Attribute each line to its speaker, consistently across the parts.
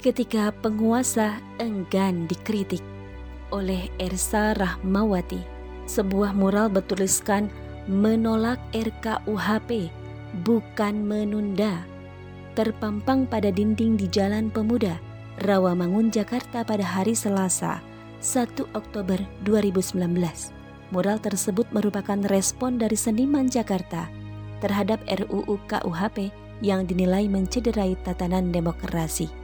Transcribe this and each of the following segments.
Speaker 1: ketika penguasa enggan dikritik oleh Ersa Rahmawati. Sebuah mural bertuliskan menolak RKUHP bukan menunda. Terpampang pada dinding di Jalan Pemuda, Rawamangun, Jakarta pada hari Selasa, 1 Oktober 2019. Mural tersebut merupakan respon dari seniman Jakarta terhadap RUU KUHP yang dinilai mencederai tatanan demokrasi.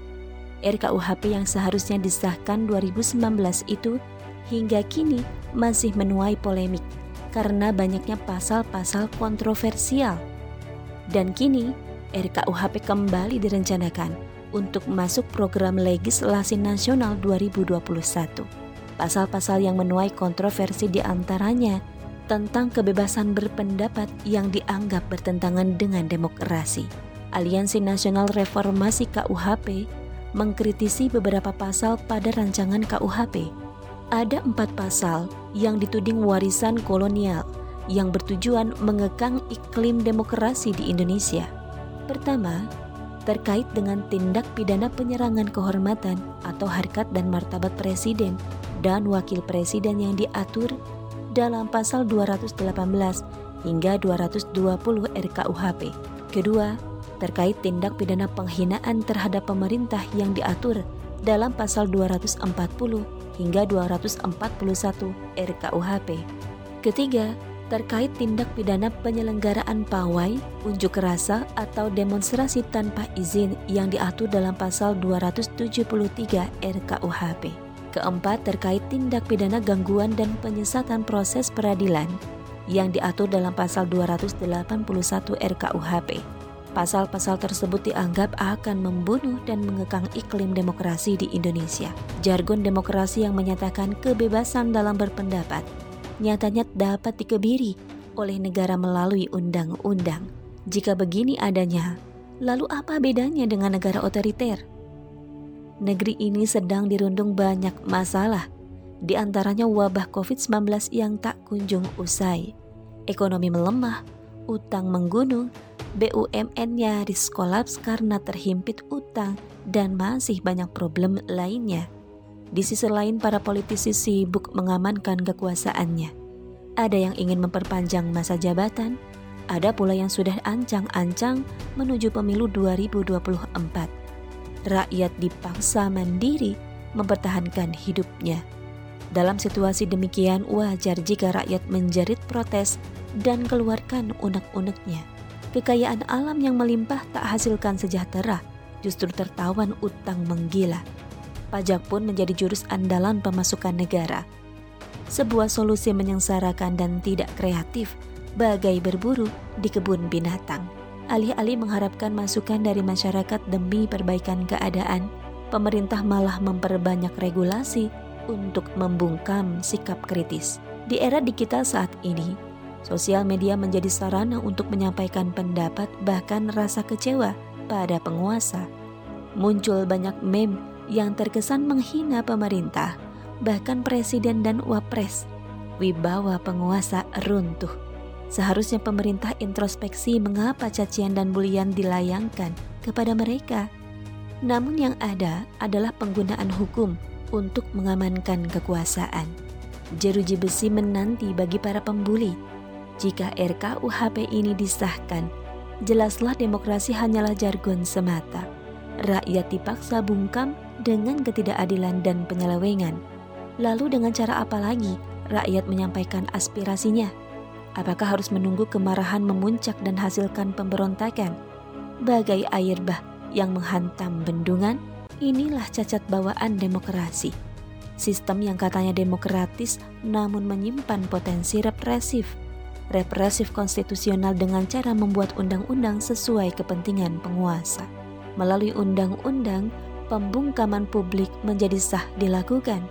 Speaker 1: RKUHP yang seharusnya disahkan 2019 itu hingga kini masih menuai polemik karena banyaknya pasal-pasal kontroversial. Dan kini RKUHP kembali direncanakan untuk masuk program legislasi nasional 2021. Pasal-pasal yang menuai kontroversi di antaranya tentang kebebasan berpendapat yang dianggap bertentangan dengan demokrasi. Aliansi Nasional Reformasi KUHP mengkritisi beberapa pasal pada rancangan KUHP. Ada empat pasal yang dituding warisan kolonial yang bertujuan mengekang iklim demokrasi di Indonesia. Pertama, terkait dengan tindak pidana penyerangan kehormatan atau harkat dan martabat presiden dan wakil presiden yang diatur dalam pasal 218 hingga 220 RKUHP. Kedua, terkait tindak pidana penghinaan terhadap pemerintah yang diatur dalam pasal 240 hingga 241 RKUHP. Ketiga, terkait tindak pidana penyelenggaraan pawai, unjuk rasa atau demonstrasi tanpa izin yang diatur dalam pasal 273 RKUHP. Keempat, terkait tindak pidana gangguan dan penyesatan proses peradilan yang diatur dalam pasal 281 RKUHP. Pasal-pasal tersebut dianggap akan membunuh dan mengekang iklim demokrasi di Indonesia. Jargon demokrasi yang menyatakan kebebasan dalam berpendapat nyatanya dapat dikebiri oleh negara melalui undang-undang. Jika begini adanya, lalu apa bedanya dengan negara otoriter? Negeri ini sedang dirundung banyak masalah, di antaranya wabah COVID-19 yang tak kunjung usai. Ekonomi melemah, utang menggunung, BUMN nyaris kolaps karena terhimpit utang dan masih banyak problem lainnya. Di sisi lain para politisi sibuk mengamankan kekuasaannya. Ada yang ingin memperpanjang masa jabatan, ada pula yang sudah ancang-ancang menuju pemilu 2024. Rakyat dipaksa mandiri mempertahankan hidupnya. Dalam situasi demikian, wajar jika rakyat menjerit protes dan keluarkan unek-uneknya Kekayaan alam yang melimpah tak hasilkan sejahtera, justru tertawan utang menggila. Pajak pun menjadi jurus andalan pemasukan negara. Sebuah solusi menyengsarakan dan tidak kreatif, bagai berburu di kebun binatang. Alih-alih mengharapkan masukan dari masyarakat demi perbaikan keadaan, pemerintah malah memperbanyak regulasi untuk membungkam sikap kritis. Di era digital saat ini, Sosial media menjadi sarana untuk menyampaikan pendapat bahkan rasa kecewa pada penguasa. Muncul banyak meme yang terkesan menghina pemerintah, bahkan presiden dan wapres. Wibawa penguasa runtuh. Seharusnya pemerintah introspeksi mengapa cacian dan bulian dilayangkan kepada mereka. Namun yang ada adalah penggunaan hukum untuk mengamankan kekuasaan. Jeruji besi menanti bagi para pembuli jika RKUHP ini disahkan, jelaslah demokrasi hanyalah jargon semata. Rakyat dipaksa bungkam dengan ketidakadilan dan penyelewengan. Lalu dengan cara apa lagi rakyat menyampaikan aspirasinya? Apakah harus menunggu kemarahan memuncak dan hasilkan pemberontakan? Bagai air bah yang menghantam bendungan, inilah cacat bawaan demokrasi. Sistem yang katanya demokratis namun menyimpan potensi represif represif konstitusional dengan cara membuat undang-undang sesuai kepentingan penguasa. Melalui undang-undang, pembungkaman publik menjadi sah dilakukan.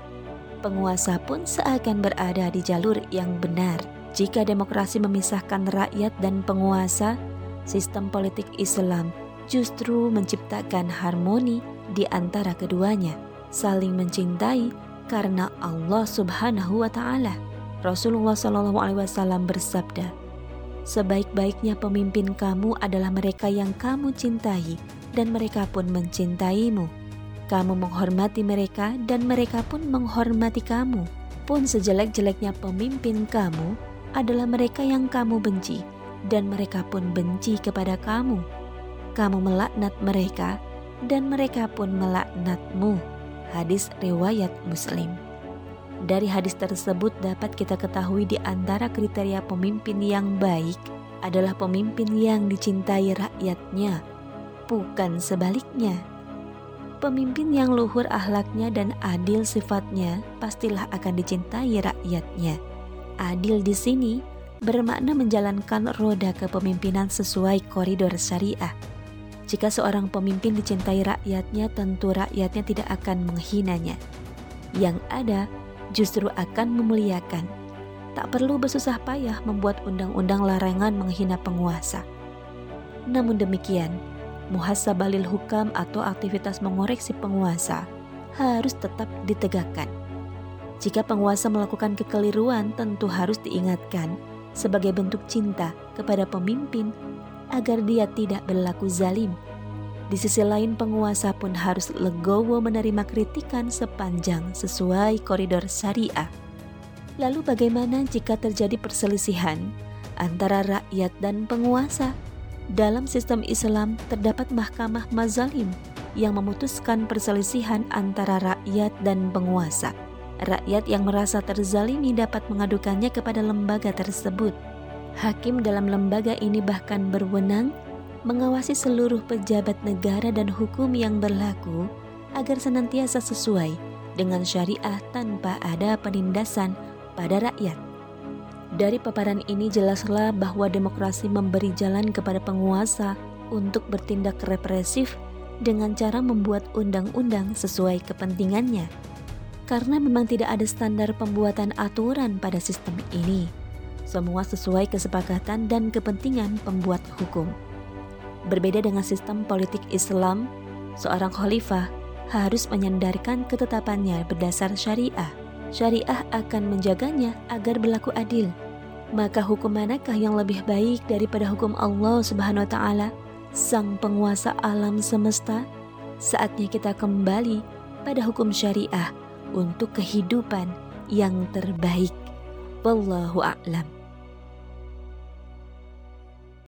Speaker 1: Penguasa pun seakan berada di jalur yang benar. Jika demokrasi memisahkan rakyat dan penguasa, sistem politik Islam justru menciptakan harmoni di antara keduanya, saling mencintai karena Allah Subhanahu wa Ta'ala. Rasulullah Shallallahu Alaihi Wasallam bersabda, "Sebaik-baiknya pemimpin kamu adalah mereka yang kamu cintai, dan mereka pun mencintaimu." Kamu menghormati mereka dan mereka pun menghormati kamu. Pun sejelek-jeleknya pemimpin kamu adalah mereka yang kamu benci dan mereka pun benci kepada kamu. Kamu melaknat mereka dan mereka pun melaknatmu. Hadis riwayat Muslim. Dari hadis tersebut dapat kita ketahui di antara kriteria pemimpin yang baik adalah pemimpin yang dicintai rakyatnya, bukan sebaliknya. Pemimpin yang luhur ahlaknya dan adil sifatnya pastilah akan dicintai rakyatnya. Adil di sini bermakna menjalankan roda kepemimpinan sesuai koridor syariah. Jika seorang pemimpin dicintai rakyatnya, tentu rakyatnya tidak akan menghinanya. Yang ada justru akan memuliakan. Tak perlu bersusah payah membuat undang-undang larangan menghina penguasa. Namun demikian, muhasabalil hukam atau aktivitas mengoreksi penguasa harus tetap ditegakkan. Jika penguasa melakukan kekeliruan, tentu harus diingatkan sebagai bentuk cinta kepada pemimpin agar dia tidak berlaku zalim. Di sisi lain, penguasa pun harus legowo menerima kritikan sepanjang sesuai koridor syariah. Lalu, bagaimana jika terjadi perselisihan antara rakyat dan penguasa? Dalam sistem Islam terdapat mahkamah mazalim yang memutuskan perselisihan antara rakyat dan penguasa. Rakyat yang merasa terzalimi dapat mengadukannya kepada lembaga tersebut. Hakim dalam lembaga ini bahkan berwenang mengawasi seluruh pejabat negara dan hukum yang berlaku agar senantiasa sesuai dengan syariah tanpa ada penindasan pada rakyat. Dari paparan ini jelaslah bahwa demokrasi memberi jalan kepada penguasa untuk bertindak represif dengan cara membuat undang-undang sesuai kepentingannya. Karena memang tidak ada standar pembuatan aturan pada sistem ini. Semua sesuai kesepakatan dan kepentingan pembuat hukum. Berbeda dengan sistem politik Islam, seorang khalifah harus menyandarkan ketetapannya berdasar syariah. Syariah akan menjaganya agar berlaku adil maka hukum manakah yang lebih baik daripada hukum Allah Subhanahu wa taala, sang penguasa alam semesta? Saatnya kita kembali pada hukum syariah untuk kehidupan yang terbaik. Wallahu a'lam.